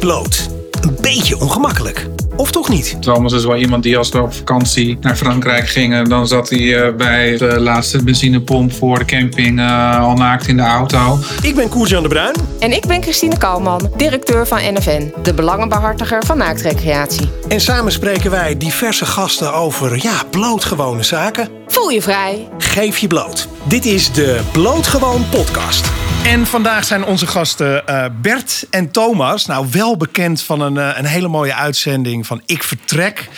bloot. Een beetje ongemakkelijk. Of toch niet? Thomas is wel iemand die als we op vakantie naar Frankrijk gingen, dan zat hij eh, bij de laatste benzinepomp voor de camping uh, al naakt in de auto. Ik ben Koert-Jan de Bruin. En ik ben Christine Kalman, directeur van NFN, de belangenbehartiger van naaktrecreatie. En samen spreken wij diverse gasten over, ja, blootgewone zaken. Voel je vrij. Geef je bloot. Dit is de Blootgewoon podcast. En vandaag zijn onze gasten uh, Bert en Thomas. Nou, wel bekend van een, uh, een hele mooie uitzending van Ik Vertrek.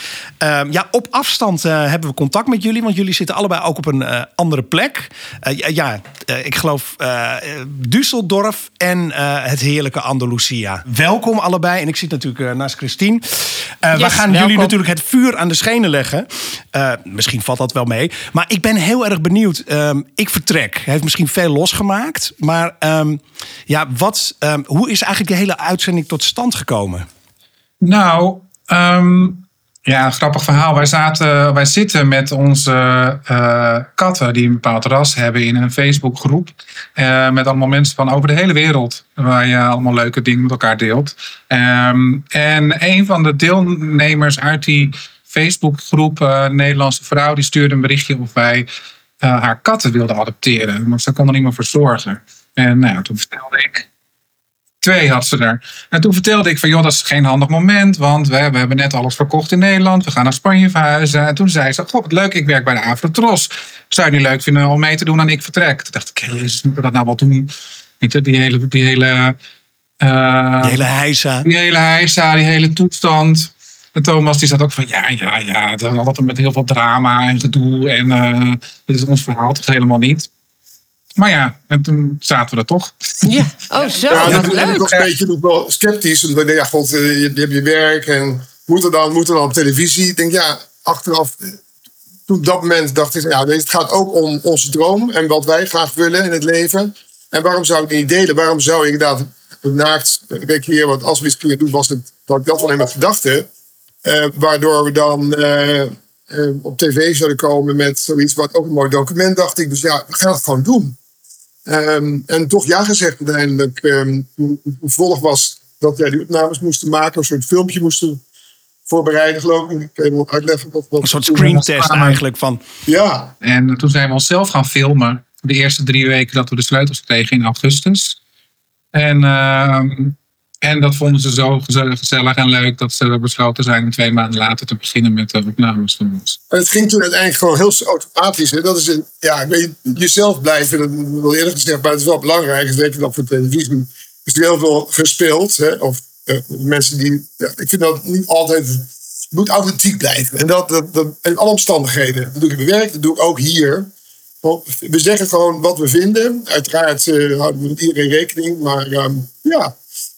Uh, ja, op afstand eh, hebben we contact met jullie. Want jullie zitten allebei ook op een andere plek. ja, ik geloof Düsseldorf en het heerlijke Andalusia. Welkom allebei. En ik zit natuurlijk naast Christine. Yes, we gaan welkom. jullie natuurlijk het vuur aan de schenen leggen. misschien valt dat wel mee. Maar ik ben heel erg benieuwd. Ehm, ik Vertrek heeft misschien veel losgemaakt. Maar um, ja, wat, um, hoe is eigenlijk de hele uitzending tot stand gekomen? Nou, um, ja, een grappig verhaal. Wij, zaten, wij zitten met onze uh, katten die een bepaald ras hebben in een Facebookgroep. Uh, met allemaal mensen van over de hele wereld. Waar je allemaal leuke dingen met elkaar deelt. En een van de deelnemers uit die Facebookgroep, uh, Nederlandse vrouw, die stuurde een berichtje of wij haar katten wilden adopteren. Maar ze kon er niet meer voor zorgen. En nou toen vertelde ik. Twee had ze er. En toen vertelde ik van, joh, dat is geen handig moment. Want we, we hebben net alles verkocht in Nederland. We gaan naar Spanje verhuizen. En toen zei ze, goh, wat leuk, ik werk bij de Avrotros. Zou je niet leuk vinden om mee te doen aan Ik Vertrek? Toen dacht ik, jezus, moeten we dat nou wel doen? Niet, die hele... Die hele uh, die hele heisa. Die hele heisa, die hele toestand. En Thomas die zat ook van, ja, ja, ja. Dat altijd met heel veel drama en gedoe. En uh, dit is ons verhaal toch helemaal niet. Maar ja, en toen zaten we er toch. Ja, oh zo. Ja, toen ben ik nog een beetje nog wel sceptisch. Omdat ik ja, god, eh, je, je hebt je werk en moet er dan, moet er dan op televisie? Ik denk, ja, achteraf, toen op dat moment dacht ik, ja, het gaat ook om onze droom en wat wij graag willen in het leven. En waarom zou ik het niet delen? Waarom zou ik inderdaad naakt recreëren? Want als we iets gingen doen, was het dat ik dat alleen maar gedachte. Uh, waardoor we dan uh, uh, op tv zouden komen met zoiets wat ook een mooi document, dacht ik. Dus ja, we gaan het gewoon doen. Um, en toch ja gezegd uiteindelijk. Um, volg was dat wij die opnames moesten maken, een soort filmpje moesten voorbereiden, geloof ik. Ik uitleggen wat, wat Een soort screentest eigenlijk van. Ja. En toen zijn we onszelf gaan filmen. De eerste drie weken dat we de sleutels kregen in augustus. En, uh, en dat vonden ze zo gezellig en leuk dat ze besloten zijn om twee maanden later te beginnen met de opnames van het ging toen uiteindelijk gewoon heel automatisch. Hè? Dat is een, ja, ik weet, jezelf blijven, dat wil eerlijk gezegd, maar het is wel belangrijk. Zeker dat voor televisie is er heel veel gespeeld. Hè? Of uh, mensen die, ja, ik vind dat niet altijd, het moet authentiek blijven. En dat, dat, dat in alle omstandigheden. Dat doe ik in mijn werk, dat doe ik ook hier. We zeggen gewoon wat we vinden. Uiteraard uh, houden we met iedereen rekening, maar um, ja.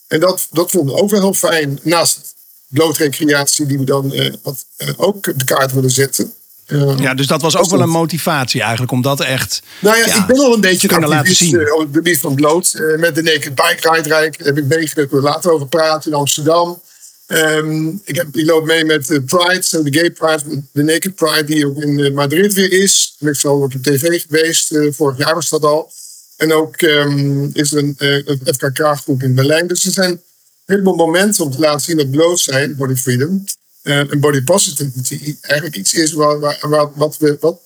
En dat, dat vonden we ook wel heel fijn. Naast blootrecreatie die we dan uh, wat, uh, ook op de kaart willen zetten. Uh, ja, dus dat was ook wel een motivatie eigenlijk om dat echt. Nou ja, ja ik ben al een beetje laten zien. op het gebied van bloot. met de Naked Bike Ride Rijk heb ik meegewerkt. We later over praten in Amsterdam. Um, ik, heb, ik loop mee met de Pride, de Gay Pride, de Naked Pride, die ook in Madrid weer is. Ik ben ook op tv geweest. vorig jaar was dat al. En ook um, is er een, een FKK-groep in Berlijn. Dus er zijn een heleboel momenten om te laten zien dat bloot zijn, body freedom uh, en body positivity, eigenlijk iets is waar, wat we. Wat,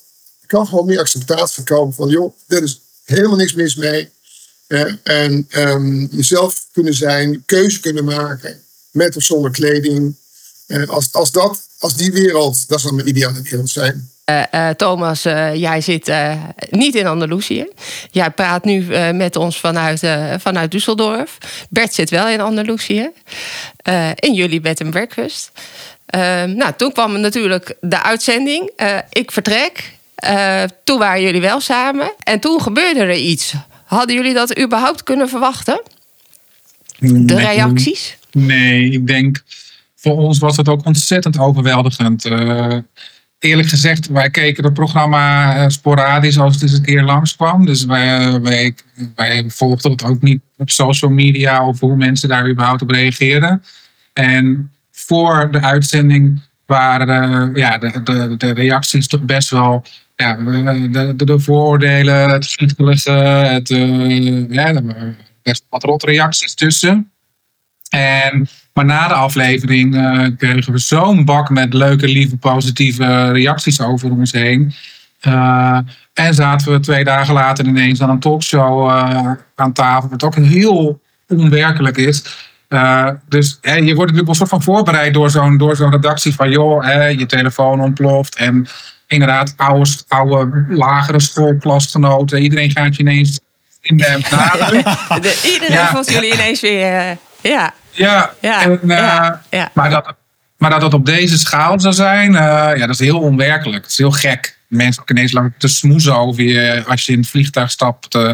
kan gewoon meer acceptatie komen van, joh, er is helemaal niks mis mee. Uh, en um, jezelf kunnen zijn, keuze kunnen maken, met of zonder kleding. Uh, als, als, dat, als die wereld, dat zou mijn ideale wereld zijn. Uh, uh, Thomas, uh, jij zit niet in Andalusië. Jij praat nu met ons vanuit, vanuit Düsseldorf. Bert zit wel in Andalusië. en jullie bed and breakfast. nou, toen kwam natuurlijk de uitzending. ik vertrek. toen waren jullie wel samen. En toen gebeurde er iets. Hadden jullie dat überhaupt kunnen verwachten? De nee, reacties? Nee, ik denk... Voor ons was het ook ontzettend overweldigend eerlijk gezegd, wij keken het programma uh, sporadisch als het eens een keer langskwam. Dus wij, wij, wij volgden het ook niet op social media of hoe mensen daar überhaupt op reageerden. En voor de uitzending waren uh, ja, de, de, de reacties toch best wel. Ja, de, de, de vooroordelen, het schriftelijke, het, uh, ja, best wat rot reacties tussen. En, maar na de aflevering uh, kregen we zo'n bak met leuke, lieve, positieve reacties over ons heen. Uh, en zaten we twee dagen later ineens aan een talkshow uh, aan tafel, wat ook heel onwerkelijk is. dus hè, je wordt natuurlijk wel een soort van voorbereid door zo'n door zo'n redactie van joh, hè, je telefoon ontploft en inderdaad oude, oude lagere schoolklasgenoten. Iedereen gaat je ineens in de Iedereen ja. jullie ineens weer ja. Ja, ja. En, uh, ja. Maar, dat, maar dat het op deze schaal zou zijn, uh, ja, dat is heel onwerkelijk. Het is heel gek. Mensen ook ineens lang te smoezen over je als je in het vliegtuig stapt. Uh,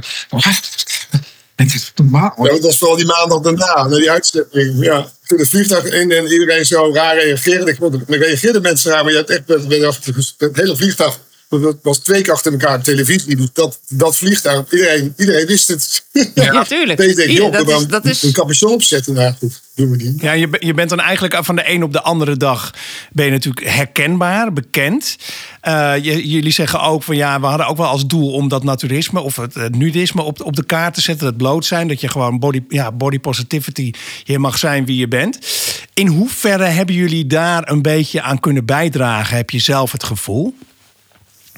het is normaal. Ja, dat was vooral die maandag daarna, na die uitzending. Ja, toen het vliegtuig in en iedereen zo raar reageerde. Dan reageerden mensen raar, maar je had echt het hele vliegtuig dat was twee keer achter elkaar op televisie. Dus dat, dat vliegtuig, iedereen, iedereen wist het. Ja, natuurlijk. Ja, dat, is, dat is... Een capuchon opzetten. Nou goed, doen we niet. Ja, je, je bent dan eigenlijk van de een op de andere dag... ben je natuurlijk herkenbaar, bekend. Uh, jullie zeggen ook van ja, we hadden ook wel als doel om dat naturisme... of het, het nudisme op, op de kaart te zetten. Het bloot zijn, dat je gewoon body, ja, body positivity... je mag zijn wie je bent. In hoeverre hebben jullie daar een beetje aan kunnen bijdragen? Heb je zelf het gevoel?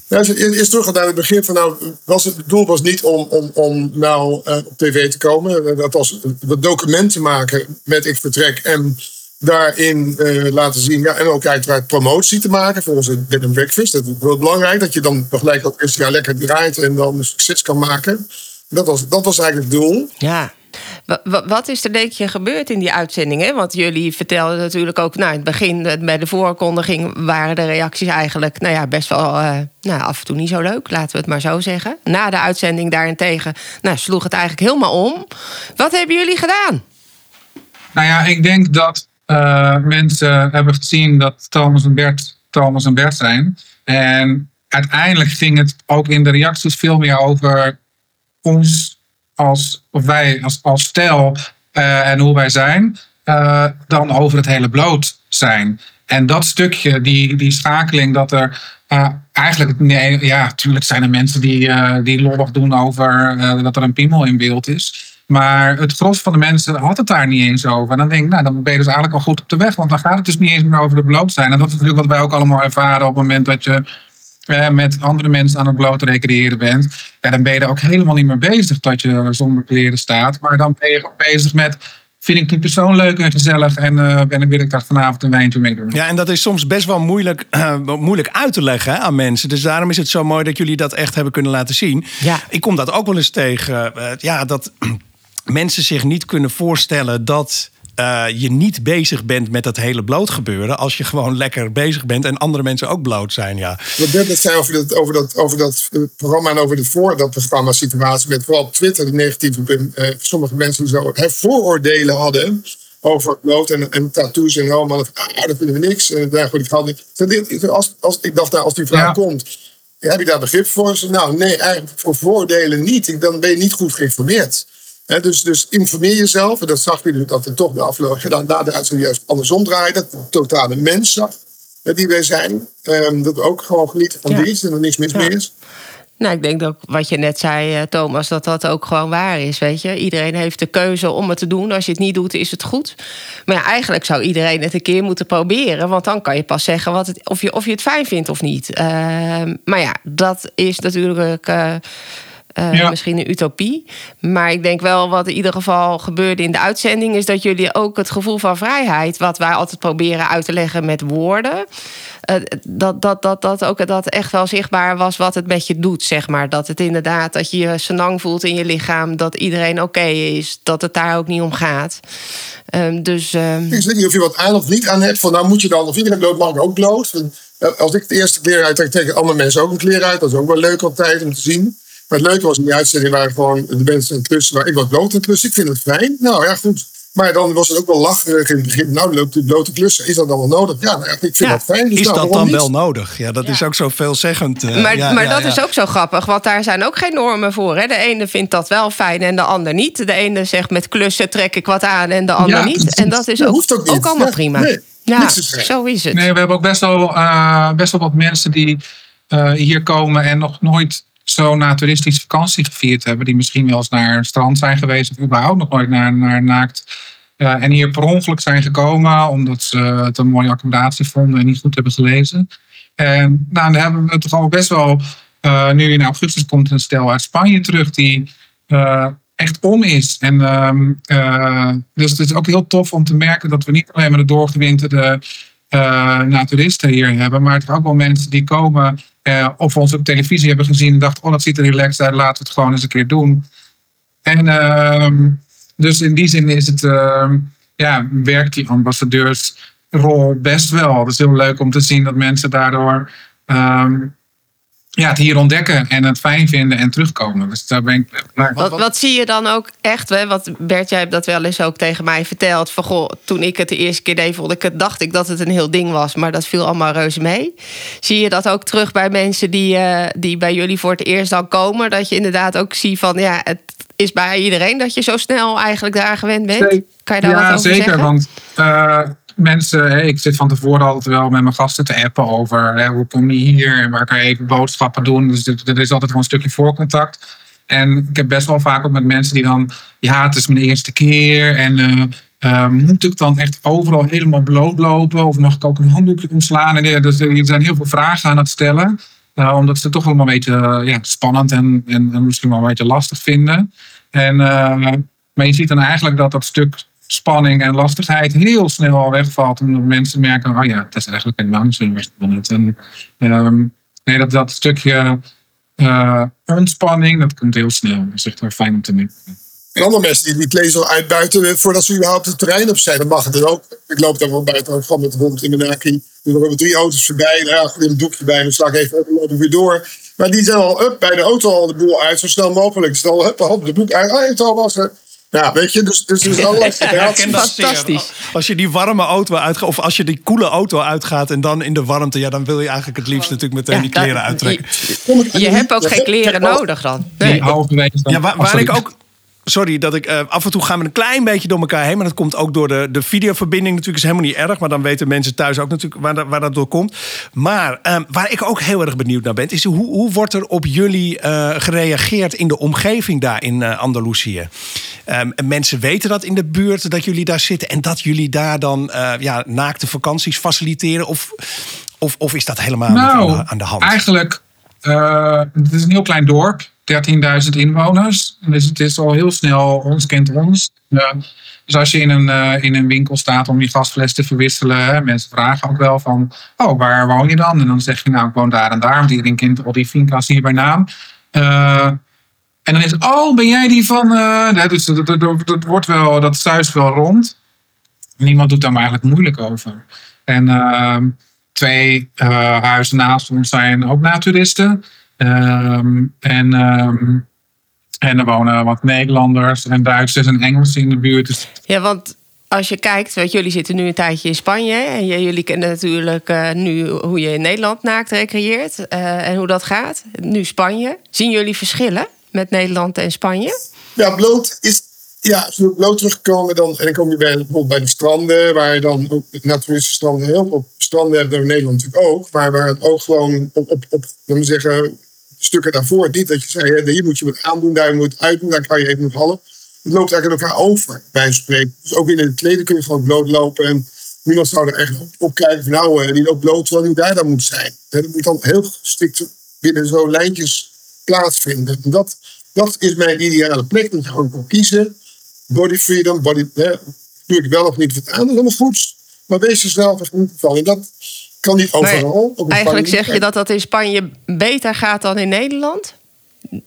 Ja, eerst terug naar het begin van nou, was het, doel was niet om, om, om nou uh, op tv te komen. Dat was wat documenten maken met Ik Vertrek en daarin uh, laten zien. Ja, en ook uiteraard promotie te maken voor onze bed and breakfast. Dat is wel belangrijk, dat je dan gelijk dat eerste jaar lekker draait en dan succes kan maken. Dat was, dat was eigenlijk het doel. Ja. Wat is er denk je gebeurd in die uitzendingen? Want jullie vertelden natuurlijk ook, nou, in het begin bij de voorkondiging waren de reacties eigenlijk, nou ja, best wel uh, nou, af en toe niet zo leuk, laten we het maar zo zeggen. Na de uitzending daarentegen, nou, sloeg het eigenlijk helemaal om. Wat hebben jullie gedaan? Nou ja, ik denk dat uh, mensen hebben gezien dat Thomas en Bert Thomas en Bert zijn. En uiteindelijk ging het ook in de reacties veel meer over ons als, of wij als, als stijl uh, en hoe wij zijn, uh, dan over het hele bloot zijn. En dat stukje, die, die schakeling, dat er uh, eigenlijk, nee, ja, natuurlijk zijn er mensen die, die lollig doen over dat er een piemel in beeld is. Maar het gros van de mensen had het daar niet eens over. En dan denk ik, nou, dan ben je dus eigenlijk al goed op de weg. Want dan gaat het dus niet eens meer over de bloot zijn. En dat is natuurlijk wat wij ook allemaal ervaren op het moment dat je uh, met andere mensen aan het bloot recreëren bent, ja, dan ben je er ook helemaal niet meer bezig dat je zonder kleren staat. Maar dan ben je bezig met vind ik die persoon leuk en gezellig en uh, ben, wil ik daar vanavond een wijntje mee doen. Ja, en dat is soms best wel moeilijk, uh, moeilijk uit te leggen hè, aan mensen. Dus daarom is het zo mooi dat jullie dat echt hebben kunnen laten zien. Ja. Ik kom dat ook wel eens tegen. Uh, ja, dat mensen zich niet kunnen voorstellen dat uh, je niet bezig bent met dat hele bloot gebeuren. Als je gewoon lekker bezig bent en andere mensen ook bloot zijn. Ja. Wat net zei over dat, over dat, over dat programma en over de voor dat programma situatie. Met vooral op Twitter de negatieve. Uh, sommige mensen die zo he, vooroordelen hadden. Over bloot en, en tattoos en allemaal. Ah, dat vinden we niks. En daar ik had niet. Als, als, ik dacht, nou, als die vraag ja. komt. Heb je daar begrip voor? Nou, nee, eigenlijk voor vooroordelen niet. Dan ben je niet goed geïnformeerd dus, dus informeer jezelf. En dat zag je dat er toch de afgelopen gedaan na de uitzending juist andersom draaien. Dat de totale mens zag die wij zijn. Um, dat we ook gewoon genieten van ja. dienst en er niks mis ja. mee is. Nou, ik denk ook wat je net zei, eh, Thomas, dat dat ook gewoon waar is. Weet je, iedereen heeft de keuze om het te doen. Als je het niet doet, is het goed. Maar ja, eigenlijk zou iedereen het een keer moeten proberen. Want dan kan je pas zeggen wat het, of, je, of je het fijn vindt of niet. Uh, maar ja, dat is natuurlijk. Uh, uh, ja. Misschien een utopie. Maar ik denk wel wat in ieder geval gebeurde in de uitzending... is dat jullie ook het gevoel van vrijheid... wat wij altijd proberen uit te leggen met woorden... Uh, dat, dat, dat, dat ook dat echt wel zichtbaar was wat het met je doet, zeg maar. Dat het inderdaad, dat je je senang voelt in je lichaam... dat iedereen oké okay is, dat het daar ook niet om gaat. Um, dus, um... Ik weet niet of je wat aan of niet aan hebt. Van nou moet je dan, of iedereen bloot mag ook bloot. Als ik de eerste kleren uittrek, trekken andere mensen ook een kleren uit. Dat is ook wel leuk altijd om te zien. Maar het leuke was in die uitzending waren gewoon de mensen aan het klussen. Waar ik was bloot aan klussen. Ik vind het fijn. Nou ja, goed. Maar dan was het ook wel lacherig in het begin. Nou, loopt die blote klussen. Is dat dan wel nodig? Ja, nou, ik vind ja. dat fijn. Dus is nou, dat dan niet? wel nodig? Ja, dat ja. is ook zo veelzeggend. Uh, maar ja, maar dat is ook zo grappig. Want daar zijn ook geen normen voor. Hè? De ene vindt dat wel fijn en de ander niet. De ene zegt met klussen trek ik wat aan en de ander niet. En dat is ook, ook, ook, allemaal prima. Nee, ja, zo is het. Nee, we hebben ook best wel, uh, best wel wat mensen die uh, hier komen en nog nooit zo naturistische vakantie gevierd hebben. Die misschien wel eens naar een strand zijn geweest. Of überhaupt nog nooit naar, naar naakt Uh, en hier per ongeluk zijn gekomen omdat ze het een mooie accommodatie vonden en niet goed hebben gelezen. En nou, dan hebben we toch al best wel. Uh, nu in augustus komt een stel uit Spanje terug die uh, echt om is. En um, dus het is ook heel tof om te merken dat we niet alleen maar de doorgewinterde naturisten hier hebben, maar het ook wel mensen die komen of ons op televisie hebben gezien en dachten: oh, dat ziet er relaxed uit, laten we het gewoon eens een keer doen. En ehm, dus in die zin is het, ehm, ja, werkt die ambassadeursrol best wel. Het is heel leuk om te zien dat mensen daardoor ehm, ja, het hier ontdekken en het fijn vinden en terugkomen. Dus daar ben ik. Wat, wat, zie je dan ook echt? Hè? Wat Bert, jij hebt dat wel eens ook tegen mij verteld. Van goh, toen ik het de eerste keer deed, vond ik het, dacht ik dat het een heel ding was, maar dat viel allemaal reuze mee. Zie je dat ook terug bij mensen die, uh, die bij jullie voor het eerst dan komen? Dat je inderdaad ook ziet van ja, het is bij iedereen dat je zo snel eigenlijk daar gewend bent. Kan je daar ja, wat over zeker, zeggen? Want uh, mensen, ik zit van tevoren altijd wel met mijn gasten te appen over hoe kom je hier en waar kan je even boodschappen doen. Dus er is altijd wel een stukje voorcontact. En ik heb best wel vaak ook met mensen die dan, ja, het is mijn eerste keer en uh, uh, moet ik dan echt overal helemaal blootlopen of mag ik ook een handdoekje omslaan? En dus er zijn heel veel vragen aan het stellen. Omdat ze het toch allemaal een beetje ja, spannend en, en, en, misschien wel een beetje lastig vinden. En, maar je ziet dan eigenlijk dat dat stuk spanning en lastigheid heel snel wegvalt. Omdat mensen merken, oh ja, het is eigenlijk zo spannend. En um, nee, dat, dat stukje uh, ontspanning, dat komt heel snel. Dat is echt wel fijn om te merken. En andere mensen die die al uitbuiten voordat ze überhaupt het terrein op zijn, dan mag het er ook. Ik loop daar wel buiten van met bijvoorbeeld in Menaki. Er komen drie auto's voorbij, daar ja, een doekje bij, dan sla ik even op en weer door. Maar die zijn al up bij de auto al de boel uit, zo snel mogelijk. Ze al hup, hop, de boek uit, oh, het al was er. Ja, weet je, dus, dus het is al lastig. Ja, Fantastisch. Als je die warme auto uitgaat, of als je die koele auto uitgaat en dan in de warmte, ja, dan wil je eigenlijk het liefst natuurlijk meteen ja, die kleren uittrekken. Je, je, hebt ook geen kleren nodig dan. Nee. Ja, waar, waar ik ook sorry dat ik uh, af en toe gaan we een klein beetje door elkaar heen. Maar dat komt ook door de, de videoverbinding natuurlijk. Is helemaal niet erg. Maar dan weten mensen thuis ook natuurlijk waar, dat, waar dat door komt. Maar um, waar ik ook heel erg benieuwd naar ben, is hoe, hoe wordt er op jullie uh, gereageerd in de omgeving daar in uh, Andalusië? Um, mensen weten dat in de buurt dat jullie daar zitten en dat jullie daar dan ja, naakte vakanties faciliteren? Of, of, of is dat helemaal nou, aan de hand? Eigenlijk, het is een heel klein dorp. 13.000 inwoners. Dus het is al heel snel ons kent ons. Ja. Dus als je in een, uh, in een winkel staat om je gasfles te verwisselen, mensen vragen ook wel van, oh, waar woon je dan? En dan zeg je, nou, ik woon daar en daar, want iedereen kent al die finca's hier bij naam. Uh, en dan is oh, ben jij die van, uh, dus dat, dat, dat, wordt wel, dat zuist wel rond. Niemand doet daar maar eigenlijk moeilijk over. En ehm, twee huizen naast ons zijn ook naturisten. Um, en, um, en er wonen wat Nederlanders en Duitsers en Engelsen in de buurt. Dus... Ja, want als je kijkt, weet, jullie zitten nu een tijdje in Spanje. En jullie kennen natuurlijk uh, nu hoe je in Nederland naakt recreëert uh, en hoe dat gaat. Nu Spanje. Zien jullie verschillen met Nederland en Spanje? Ja, bloot is. Ja, als we bloot terugkomen, dan, en dan kom je bij, bijvoorbeeld bij de stranden, waar je dan ook natuurlijke stranden heel veel stranden hebben we in Nederland natuurlijk ook, maar waar het ook gewoon op, op, op we zeggen, stukken daarvoor. Niet dat je zei, hier moet je wat aandoen, daar moet je uitdoen, dan kan je even nog vallen. Het loopt eigenlijk elkaar over, bij spreken. Dus ook in het kleden kun je gewoon bloot lopen. En niemand zou er echt op kijken van nou, die loopt bloot terwijl hij daar dan moet zijn. Dat moet dan heel strikt binnen zo'n lijntjes plaatsvinden. En dat, dat is mijn ideale plek. Dat je gewoon kan kiezen. Body freedom, body, doe ik wel of niet wat aan, dat is allemaal goed. Maar wees jezelf er niet van. En dat, kan niet overal. Nee, eigenlijk zeg je dat dat in Spanje beter gaat dan in Nederland?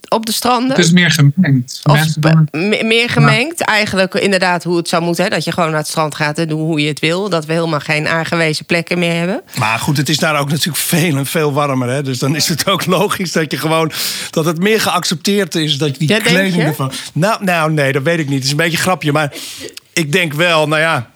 Op de stranden? Het is meer gemengd. Of meer gemengd, ja. eigenlijk inderdaad hoe het zou moeten. Hè? Dat je gewoon naar het strand gaat en doen hoe je het wil. Dat we helemaal geen aangewezen plekken meer hebben. Maar goed, het is daar ook natuurlijk veel en veel warmer. Hè? Dus dan is het ook logisch dat je gewoon... dat het meer geaccepteerd is dat die ja, kleding ervan... Nou, nou, nee, dat weet ik niet. Het is een beetje een grapje, maar ik denk wel, nou ja,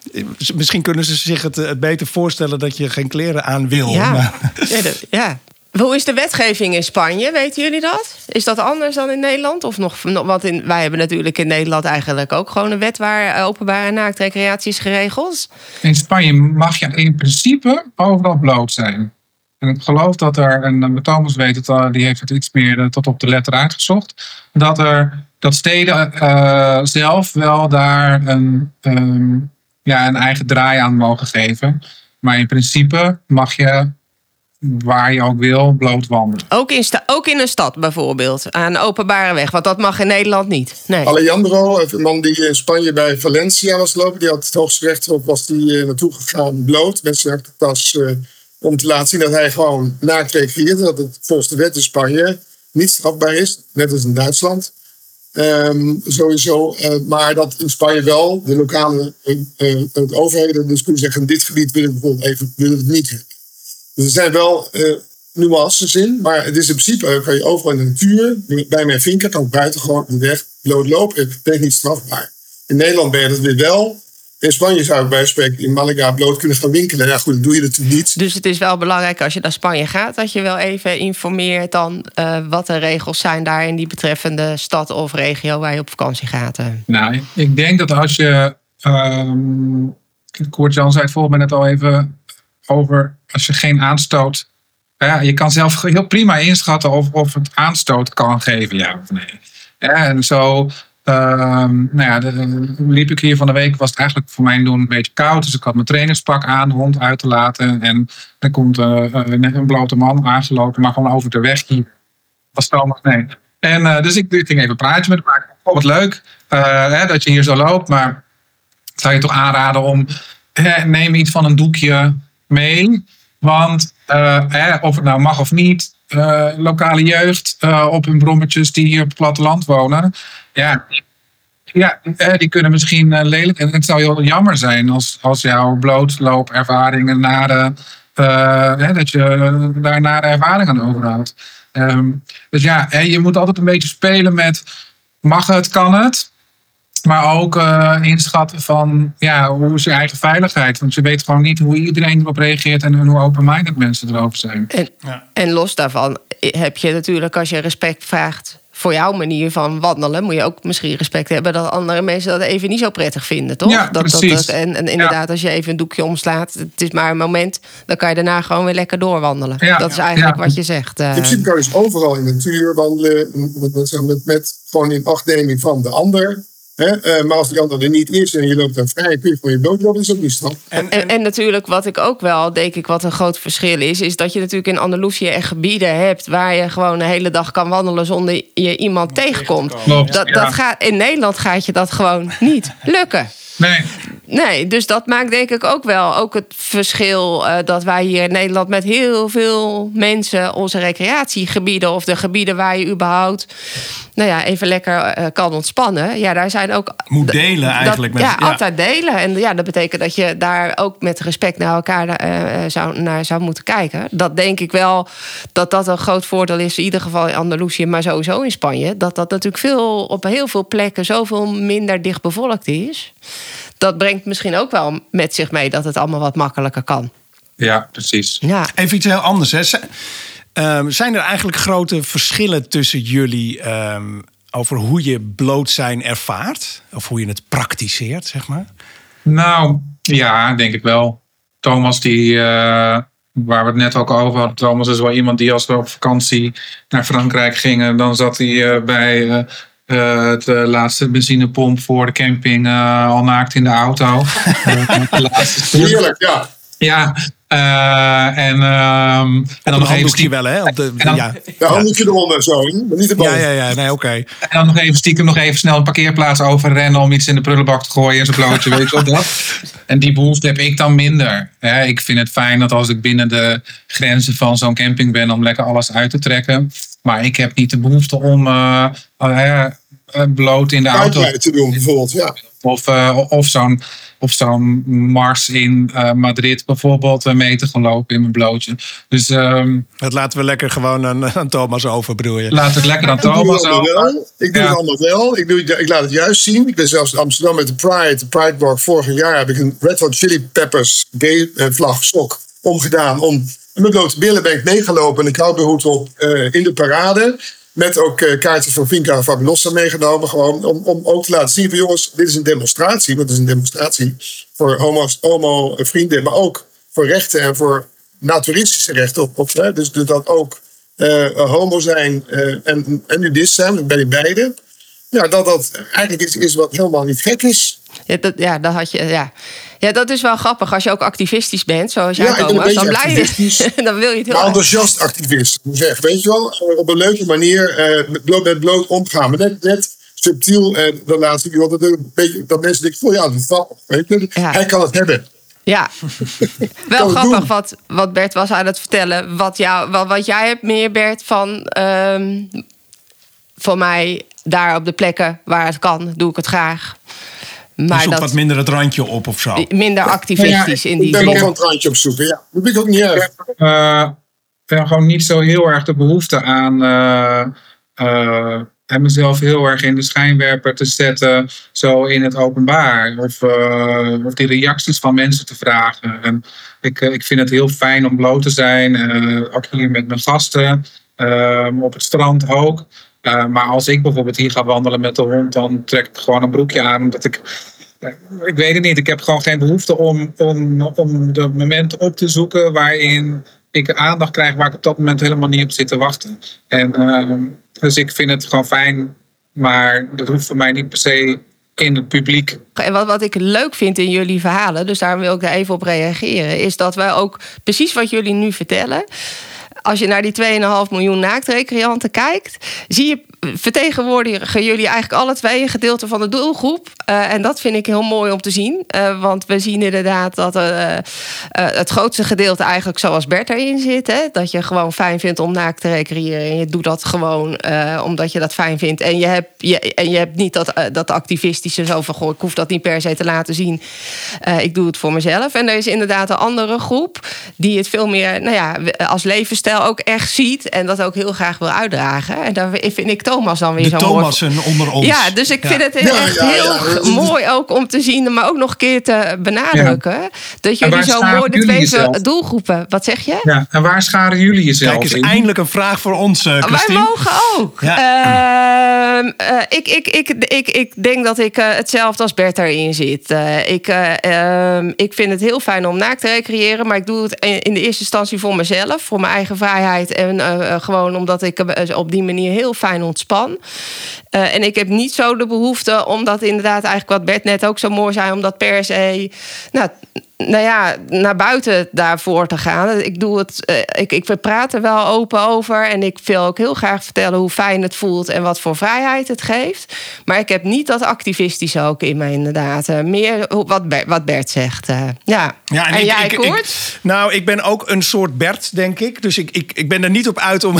misschien kunnen ze zich het, het beter voorstellen dat je geen kleren aan wil. Ja. Maar. Ja, dat, ja. Hoe is de wetgeving in Spanje? Weten jullie dat? Is dat anders dan in Nederland? Of nog, want in, wij hebben natuurlijk in Nederland eigenlijk ook gewoon een wet waar openbare naaktrecreatie is geregeld. In Spanje mag je in principe overal bloot zijn. En ik geloof dat er, en Thomas weet het al, die heeft het iets meer tot op de letter uitgezocht, dat er dat steden eh, zelf wel daar een, ehm, ja, een eigen draai aan mogen geven. Maar in principe mag je waar je ook wil bloot wandelen. Ook in, sta- ook in een stad bijvoorbeeld, aan een openbare weg. Want dat mag in Nederland niet. Nee. Alejandro, een man die in Spanje bij Valencia was lopen, die had het hoogste rechtshof was die eh, naartoe gegaan bloot. Met zijn tas eh, om te laten zien dat hij gewoon naakt recreëert. Dat het volgens de wet in Spanje niet strafbaar is, net als in Duitsland. Ehm, sowieso, eh, maar dat in Spanje wel de lokale eh, eh, de overheden dus kunnen zeggen: in dit gebied willen we bijvoorbeeld even willen het niet. Dus er zijn wel eh, nuances in, maar het is in principe kan je overal in de natuur, bij mijn vinker, kan ik buiten gewoon de weg bloot lopen. Het is niet strafbaar. In Nederland ben je dat weer wel. In Spanje zou ik bij spreken in Malaga bloot kunnen gaan winkelen. Ja, goed, dat doe je natuurlijk niet. Dus het is wel belangrijk als je naar Spanje gaat, dat je wel even informeert dan eh, wat de regels zijn daar in die betreffende stad of regio waar je op vakantie gaat. eh. Nou, ik denk dat als je. ehm Koert Jan zei het volgens mij net al even over. Als je geen aanstoot. Ja, je kan zelf heel prima inschatten of, of het aanstoot kan geven, ja of nee. Ja, en zo. Ehm, nou ja, liep ik hier van de week, was het eigenlijk voor mijn doen een beetje koud. Dus ik had mijn trainingspak aan, hond uit te laten. En dan komt eh, een, een blote man aangelopen, maar gewoon over de weg hier. Was Thomas, nee. En dus ik, ging even een praatje met hem maken. Oh, wat leuk eh, hè, dat je hier zo loopt. Maar ik zou je toch aanraden om... Neem iets van een doekje mee. Want eh, of het nou mag of niet... eh, lokale jeugd eh, op hun brommetjes die hier op het platteland wonen... Ja, ja, eh, die kunnen misschien lelijk. En het zou heel jammer zijn als, als jouw blootloopervaringen nare, hè, dat je daar nare ervaringen aan overhoudt. Ehm, dus ja, hè, je moet altijd een beetje spelen met mag het, kan het. Maar ook eh, inschatten van ja, hoe is je eigen veiligheid. Want je weet gewoon niet hoe iedereen erop reageert en hoe open-minded mensen erover zijn. En, en los daarvan heb je natuurlijk, als je respect vraagt voor jouw manier van wandelen, moet je ook misschien respect hebben dat andere mensen dat even niet zo prettig vinden, toch? Ja, dat, precies. en, en inderdaad, als je even een doekje omslaat, het is maar een moment, dan kan je daarna gewoon weer lekker doorwandelen. Ja, dat is eigenlijk ja. wat je zegt. eh. In principe kan je dus overal in de natuur wandelen. Met, met, met, met gewoon in achtneming van de ander. Hè? Eh, maar als die ander er niet is en je loopt dan vrij, kun je gewoon je bloot lopen, is ook niet straf. En, En, en natuurlijk, wat ik ook wel denk ik wat een groot verschil is, is dat je natuurlijk in Andalusië echt gebieden hebt waar je gewoon een hele dag kan wandelen zonder je iemand tegenkomt. Klopt, Dat, ja. dat gaat, in Nederland gaat je dat gewoon niet lukken. Nee, Nee, dus dat maakt denk ik ook wel ook het verschil eh, dat wij hier in Nederland met heel veel mensen onze recreatiegebieden of de gebieden waar je überhaupt nou ja, even lekker eh, kan ontspannen. Ja, daar zijn ook. Moet delen eigenlijk Dat, met- ja, ja. altijd delen. En ja, dat betekent dat je daar ook met respect naar elkaar eh, zou, naar zou moeten kijken. Dat denk ik wel dat dat een groot voordeel is, in ieder geval in Andalusië, maar sowieso in Spanje. Dat dat natuurlijk veel, op heel veel plekken zoveel minder dicht bevolkt is. Dat brengt misschien ook wel met zich mee dat het allemaal wat makkelijker kan. ja, precies. Ja. Even iets heel anders. Hè. Ehm, zijn er eigenlijk grote verschillen tussen jullie ehm, over hoe je bloot zijn ervaart? Of hoe je het praktiseert, zeg maar? Nou, ja, denk ik wel. Thomas, die, eh, waar we het net ook over hadden. Thomas is wel iemand die als we op vakantie naar Frankrijk gingen, dan zat hij eh, bij eh, eh, de laatste benzinepomp voor de camping eh, al naakt in de auto. Eh, de laatste stuk. Heerlijk, ja. Ja, eh, en, ehm, en dan nog even stiekem, wel, hè? Op de, En dan- ja. De handdoekje eronder zo, maar niet de boven. Ja, ja, ja. Nee, oké. en dan nog even stiekem nog even snel een parkeerplaats overrennen om iets in de prullenbak te gooien en zijn blootje, weet je wel dat. En die behoefte heb ik dan minder. Ja, ik vind het fijn dat als ik binnen de grenzen van zo'n camping ben om lekker alles uit te trekken. Maar ik heb niet de behoefte om eh, bloot in de auto te doen, bijvoorbeeld. Ja. of, eh, of zo'n of zo'n mars in eh, Madrid bijvoorbeeld mee te gaan lopen in mijn blootje. Dus ehm, Dat laten we lekker gewoon aan, aan Thomas over, bedoel je? laat het lekker aan Ik doe Thomas het allemaal over. wel. Ik doe Ja. het allemaal wel. Ik, doe, ik laat het juist zien. Ik ben zelfs in Amsterdam met de Pride, de Pride Walk. Vorig jaar heb ik een Red Hot Chili Peppers gay vlag sok omgedaan. Om met blote billen ben ik meegelopen en een cowboyhoed op eh, in de parade. Met ook eh, kaartjes voor Vinca Fabulosa meegenomen. Gewoon om, om ook te laten zien van jongens, dit is een demonstratie. Want het is een demonstratie voor homo's, homo vrienden. Maar ook voor rechten en voor naturistische rechten. Op, op, hè. Dus dat ook eh, homo zijn eh, en, en nudist zijn. Ik ben in beide. ja, dat dat eigenlijk iets is wat helemaal niet gek is. Ja, dat, ja, dat had je, ja. Ja, dat is wel grappig. Als je ook activistisch bent, zoals jij, Ja, Thomas, dan, beetje blij je, dan wil je het heel Maar enthousiast activist, zeggen. Weet je wel, op een leuke manier eh, met, bloot, met bloot omgaan. Maar net, net subtiel, en dan laat ik iemand dat, een beetje, dat mensen denken: van ja, dat grappig. Weet je? Ja. Hij kan het hebben. Ja, wel grappig wat, wat Bert was aan het vertellen. Wat, jou, wat, wat jij hebt meer, Bert, van ehm, voor mij daar op de plekken waar het kan, doe ik het graag. Je Maar zoekt dat wat minder het randje op of zo. minder activistisch in Ik die ben nog zin. van het randje op zoeken. Ja, dat vind ik ook niet erg. eh, ik heb gewoon niet zo heel erg de behoefte aan eh, eh, en mezelf heel erg in de schijnwerper te zetten, zo in het openbaar. Of, eh, of die reacties van mensen te vragen. En ik, ik vind het heel fijn om bloot te zijn, eh, ook hier met mijn gasten, eh, op het strand ook. Eh, maar als ik bijvoorbeeld hier ga wandelen met de hond, dan trek ik gewoon een broekje aan, omdat ik ik weet het niet. Ik heb gewoon geen behoefte om, om, om de momenten op te zoeken waarin ik aandacht krijg waar ik op dat moment helemaal niet op zit te wachten. En, ehm, dus ik vind het gewoon fijn, maar dat hoeft voor mij niet per se in het publiek. En wat, wat ik leuk vind in jullie verhalen, dus daar wil ik even op reageren, is dat wij ook precies wat jullie nu vertellen. Als je naar die 2,5 miljoen naaktrecreanten kijkt, zie je, vertegenwoordigen jullie eigenlijk alle twee een gedeelte van de doelgroep. Eh, en dat vind ik heel mooi om te zien. Eh, want we zien inderdaad dat eh, het grootste gedeelte eigenlijk zoals Bert erin zit. Hè? Dat je gewoon fijn vindt om naakt te recreëren. En je doet dat gewoon omdat je dat fijn vindt. En je hebt, je, en je hebt niet dat, dat activistische zo van... Goh, ik hoef dat niet per se te laten zien. Ik doe het voor mezelf. En er is inderdaad een andere groep... die het veel meer nou ja, als levensstijl ook echt ziet... en dat ook heel graag wil uitdragen. En daar vind ik Thomas dan weer De zo onder ons. ja, dus ik vind het echt ja, heel mooi ook om te zien, maar ook nog een keer te benadrukken. Dat jullie zo mooi de twee jezelf? doelgroepen. Wat zeg je? Ja, en waar scharen jullie jezelf Kijk, is in? eindelijk een vraag voor ons, eh, Wij mogen ook. Ehm, eh, ik, ik, ik, ik, ik denk dat ik eh, hetzelfde als Bert daarin zit. Eh, ik, eh, ehm, ik vind het heel fijn om naakt te recreëren. Maar ik doe het in in de eerste instantie voor mezelf. Voor mijn eigen vrijheid. En eh, eh, gewoon omdat ik eh, op die manier heel fijn ontspan. En ik heb niet zo de behoefte, omdat inderdaad eigenlijk wat Bert net ook zo mooi zei, om dat per se nou, nou ja, naar buiten daarvoor te gaan. Ik doe het, eh, ik, ik praat er wel open over. En ik wil ook heel graag vertellen hoe fijn het voelt en wat voor vrijheid het geeft. Maar ik heb niet dat activistische ook in me, inderdaad. Eh, meer wat Bert, wat Bert zegt. eh, ja. Ja, en, ik, jij, ik, nou, ik ben ook een soort Bert, denk ik. Dus ik, ik, ik ben er niet op uit om.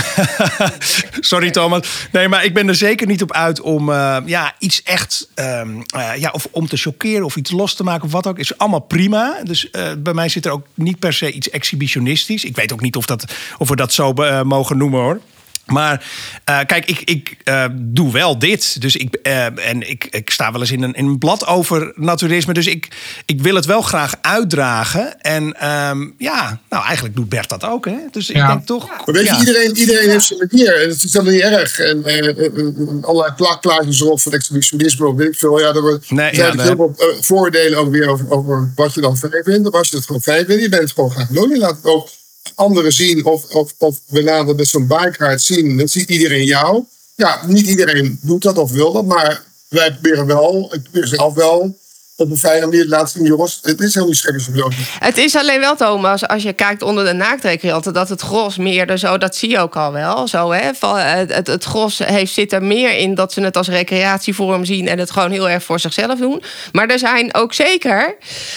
Sorry, Thomas. Nee, maar ik ben er zeker niet op uit om ja, iets echt. ehm, eh, ja, of om te chockeren of iets los te maken of wat ook. Is allemaal prima. Dus eh, bij mij zit er ook niet per se iets exhibitionistisch. Ik weet ook niet of, dat, of we dat zo eh, mogen noemen hoor. Maar eh, kijk, ik, ik eh, doe wel dit. Dus ik, eh, en ik, ik sta wel eens in een, in een blad over naturisme. Dus ik, ik wil het wel graag uitdragen. En ehm, ja, nou eigenlijk doet Bert dat ook. Hè? Dus ik denk toch. Maar weet je, ja. iedereen, iedereen heeft zijn manier. En het is helemaal niet erg. En eh, allerlei plakplaatjes erop van exhibitionisme of weet ik veel. Ja, er wordt- Nee, zijn ja, heel veel voordelen ook weer over, over wat je dan fijn vindt. Of als je het gewoon fijn vindt, je bent het gewoon gaan doen. Je laat het ook anderen zien. Of, of, of we laten met zo'n bikehaard zien. Dat ziet iedereen jou. Ja, niet iedereen doet dat of wil dat. Maar wij proberen wel, ik probeer zelf wel op een fijne manier laten zien. Jongens, het is helemaal niet schrikkelijk. Het is alleen wel, Thomas, als je kijkt onder de naaktrecreanten, dat het gros meer er zo, dat zie je ook al wel. Zo, hè? Eh, het, het, het gros heeft, zit er meer in dat ze het als recreatievorm zien en het gewoon heel erg voor zichzelf doen. Maar er zijn ook zeker,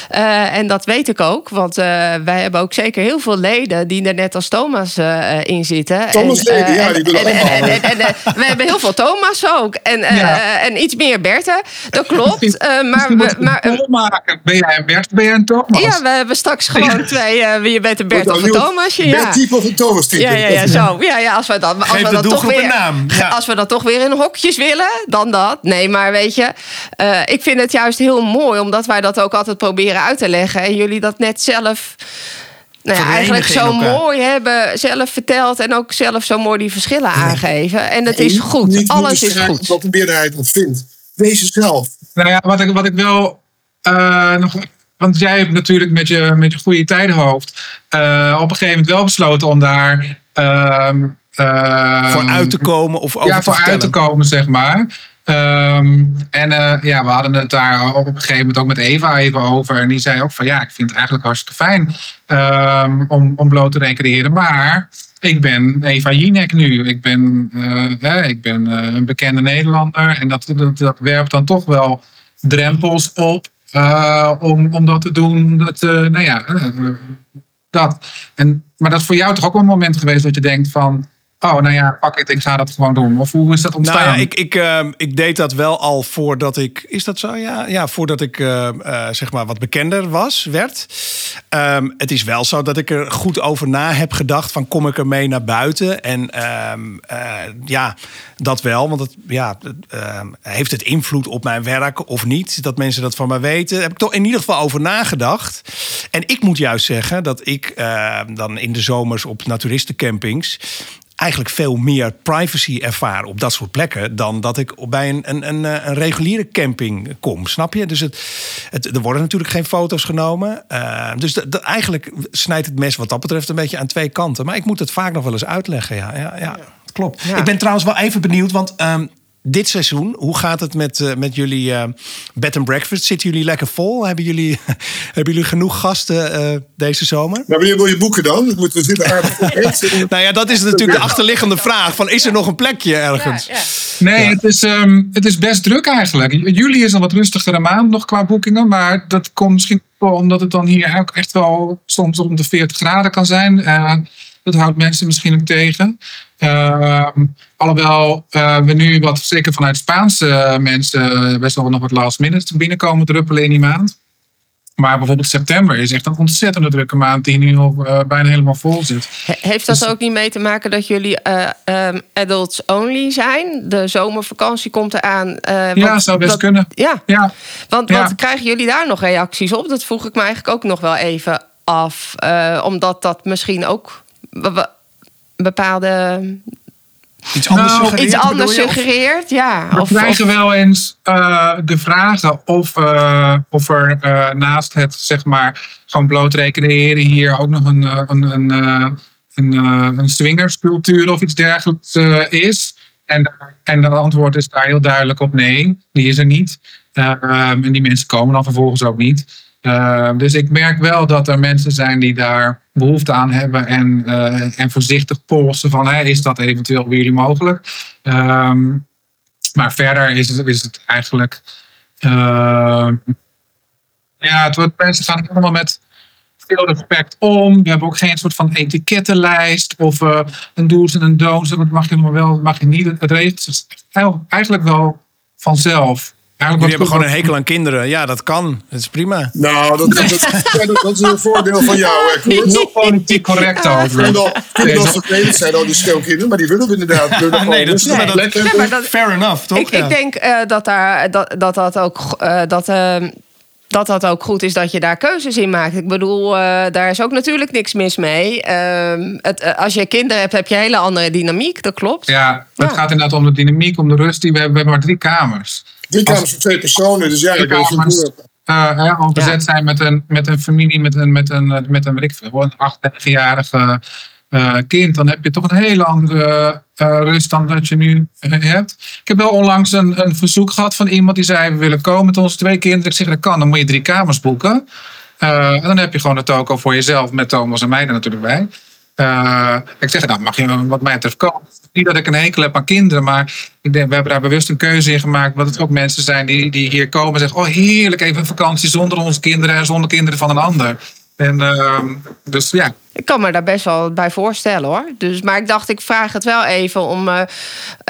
eh, en dat weet ik ook, want eh, wij hebben ook zeker heel veel leden die er net als Thomas eh, in zitten. Thomas-leden, En, eh, ja, en- die doen en- allemaal. en- en- en, We hebben heel veel Thomas ook. En, eh, Ja. en iets meer Bertha. Dat klopt. Eh, maar, we- maar, maken. Ben jij een Bert? Ben jij een Thomas? ja, we hebben straks gewoon twee. eh, je bent een Bert of een Thomasje. Ja. Bert-type of een Thomas-type. Ja, ja, ja, zo. Ja, ja, als we dan, als Geef we de dan toch weer, een naam. Ja. als we dan toch weer in hokjes willen, dan dat. Nee, maar weet je, eh, ik vind het juist heel mooi, omdat wij dat ook altijd proberen uit te leggen en jullie dat net zelf. Nou ja, eigenlijk zo mooi hebben zelf verteld en ook zelf zo mooi die verschillen aangeven. En het is goed. Alles is goed. Wat de meerderheid wat vindt. Wees jezelf. Nou ja, wat ik, wat ik wel eh, nog. Want jij hebt natuurlijk met je, met je goede tijdenhoofd. eh, op een gegeven moment wel besloten om daar. ehm, ehm, Voor uit te komen of over ja, voor uit te komen, zeg maar. Ehm, en eh, ja, we hadden het daar op een gegeven moment ook met Eva even over. En die zei ook van ja, ik vind het eigenlijk hartstikke fijn um, om, om bloot te recreëren. Maar ik ben Eva Jinek nu. Ik ben, uh, ik ben uh, een bekende Nederlander. En dat, dat, werpt dan toch wel drempels op uh, om, om dat te doen. Dat, nou ja, dat. En, maar dat is voor jou toch ook een moment geweest dat je denkt van Oh, nou ja, pak het, ik ga dat gewoon doen. Of hoe is dat ontstaan? Nou ja, ik, ik, uh, ik deed dat wel al voordat ik. Is dat zo? Ja, ja voordat ik uh, uh, zeg maar wat bekender was, werd. Um, het is wel zo dat ik er goed over na heb gedacht: van kom ik ermee naar buiten? En um, ja, dat wel. Want het, ja, ehm, heeft het invloed op mijn werk of niet? Dat mensen dat van mij weten. Daar heb ik toch in ieder geval over nagedacht. En ik moet juist zeggen dat ik dan in de zomers op naturistencampings eigenlijk veel meer privacy ervaar op dat soort plekken dan dat ik bij een, een, een, een reguliere camping kom. Snap je? Dus het, het, er worden natuurlijk geen foto's genomen. Uh, dus de, de, eigenlijk snijdt het mes wat dat betreft een beetje aan twee kanten. Maar ik moet het vaak nog wel eens uitleggen. Ja, ja, ja. Klopt. Ja. Ik ben trouwens wel even benieuwd, want um, dit seizoen, hoe gaat het met, uh, met jullie uh, bed and breakfast? Zitten jullie lekker vol? Hebben jullie, hebben jullie genoeg gasten uh, deze zomer? Nou, wanneer wil je boeken dan? Dat moeten we zitten aardig Nou ja, dat is natuurlijk de achterliggende vraag. Van, is er nog een plekje ergens? Ja, ja. Nee, ja. Het, is, um, het is best druk eigenlijk. Juli is een wat rustigere maand nog qua boekingen. Maar dat komt misschien omdat het dan hier ook echt wel soms om de 40 graden kan zijn. Dat houdt mensen misschien ook tegen. Uh, alhoewel uh, we nu wat, zeker vanuit Spaanse mensen, best wel nog wat last minute binnenkomen druppelen in die maand. Maar bijvoorbeeld september is echt een ontzettende drukke maand die nu al uh, bijna helemaal vol zit. Heeft dat dus, ook niet mee te maken dat jullie uh, um, adults only zijn? De zomervakantie komt eraan. Uh, ja, zou best dat, kunnen. Ja, ja. want ja. wat krijgen jullie daar nog reacties op? Dat vroeg ik me eigenlijk ook nog wel even af. omdat dat misschien ook bepaalde. Iets anders nou, suggereert, iets anders suggereert ja. We of, krijgen of, wel eens uh, de vragen of, uh, of er uh, naast het zeg maar gewoon bloot recreëren hier ook nog een, een, een, een, een swingerscultuur of iets dergelijks is. En, en de antwoord is daar heel duidelijk op nee, die is er niet. en die mensen komen dan vervolgens ook niet. Uh, dus ik merk wel dat er mensen zijn die daar behoefte aan hebben en, uh, en voorzichtig polsen van is dat eventueel bij jullie mogelijk. Um, maar verder is het, is het eigenlijk. Uh, ja, het wordt, mensen gaan helemaal met veel respect om. We hebben ook geen soort van etikettenlijst of een do's en een don'ts. Dat mag je nog wel, mag je niet. Het zich eigenlijk wel vanzelf. Jullie hebben gewoon een hekel aan kinderen. Ja, dat kan. Dat is prima. Nou, dat, dat, dat, dat is een voordeel van jou, hè, Koert. Heel politiek correct over. Kinderen als vervelend zijn al die scheelkinderen, maar die willen we inderdaad. Ah, nee, dat is nee. dat, maar dat, fair enough, toch? Ik, ja. ik denk uh, dat, daar, dat, dat dat ook... Uh, dat, uh, dat dat ook goed is dat je daar keuzes in maakt. Ik bedoel, uh, daar is ook natuurlijk niks mis mee. Uh, het, uh, als je kinderen hebt, heb je een hele andere dynamiek. Dat klopt. Ja, het ja. gaat inderdaad om de dynamiek, om de rust die we hebben. We hebben maar drie kamers. Drie kamers voor twee personen, dus ja, ik kamers, uh, ja, al bezet ja. zijn met een, met een familie, met een, met een, met een, weet ik veel, een acht, negenjarige uh, kind, dan heb je toch een hele andere uh, rust dan dat je nu hebt. Ik heb wel onlangs een, een verzoek gehad van iemand die zei: We willen komen met onze twee kinderen. Ik zeg: Dat kan, dan moet je drie kamers boeken. Uh, dan heb je gewoon een toko voor jezelf met Thomas en mij er natuurlijk bij. Ik zeg, nou mag je wat mij betreft komen. Niet dat ik een hekel heb aan kinderen, maar ik denk, we hebben daar bewust een keuze in gemaakt. Dat het ook mensen zijn die, die hier komen en zeggen: Oh, heerlijk, even een vakantie zonder onze kinderen en zonder kinderen van een ander. En uh, dus ja. Ik kan me daar best wel bij voorstellen hoor. Dus, maar ik dacht, ik vraag het wel even om, uh,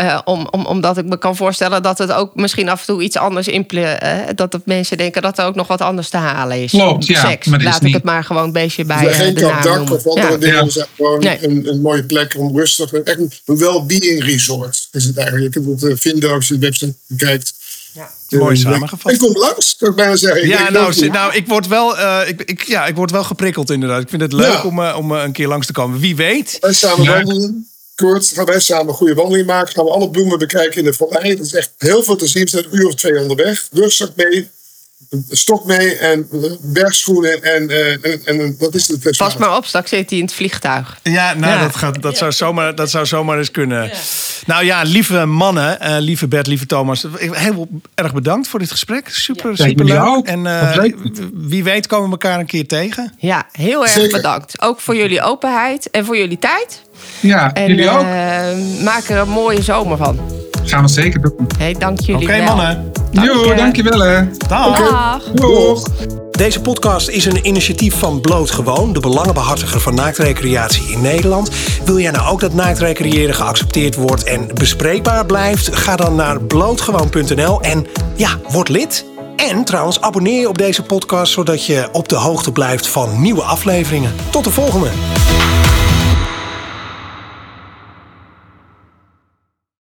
uh, om, om, omdat ik me kan voorstellen dat het ook misschien af en toe iets anders implementeert. Uh, dat de mensen denken dat er ook nog wat anders te halen is. Klopt, ja. Seks. Maar Laat ik niet... het maar gewoon een beetje bij. Dus geen dak of andere ja. dingen. Ja. gewoon nee. een, een, mooie plek om rustig. Echt een, een well-being resort is het eigenlijk. Je kunt het vinden als je de website bekijkt. Ja. Mooi samengevat. Ik kom langs, zou ik bijna zeggen. Ik ja, nou, nou, ik word wel, uh, ik, ik, ja, ik word wel geprikkeld inderdaad. Ik vind het leuk ja. om, uh, om uh, een keer langs te komen. Wie weet. Wij samen leuk. wandelen. Kort, gaan wij samen een goede wandeling maken. Gaan we alle bloemen bekijken in de vallei. Dat is echt heel veel te zien. We zijn een uur of twee onderweg. Rugzak mee. Een stok mee en eh, bergschoenen en, eh, en, en dat is het. Pas maar op, straks zit hij in het vliegtuig. Ja, nou, Ja. Dat, gaat, dat, zou zomaar, dat zou zomaar eens kunnen. Nou ja, lieve mannen, eh, lieve Bert, lieve Thomas. Heel erg bedankt voor dit gesprek. Super, Ja, super leuk. En eh, leuk. wie weet komen we elkaar een keer tegen. Ja, heel erg Zeker. bedankt. Ook voor jullie openheid en voor jullie tijd. Ja, En jullie ook. eh, maak er een mooie zomer van. Gaan we zeker doen. Hey, dank jullie Oké, wel. mannen. Dank Jo, je. dankjewel hè. Dag. Dag. Doeg. Deze podcast is een initiatief van Bloot Gewoon, de belangenbehartiger van naaktrecreatie in Nederland. Wil jij nou ook dat naaktrecreëren geaccepteerd wordt en bespreekbaar blijft? Ga dan naar blootgewoon.nl en ja, word lid. En trouwens, abonneer je op deze podcast zodat je op de hoogte blijft van nieuwe afleveringen. Tot de volgende.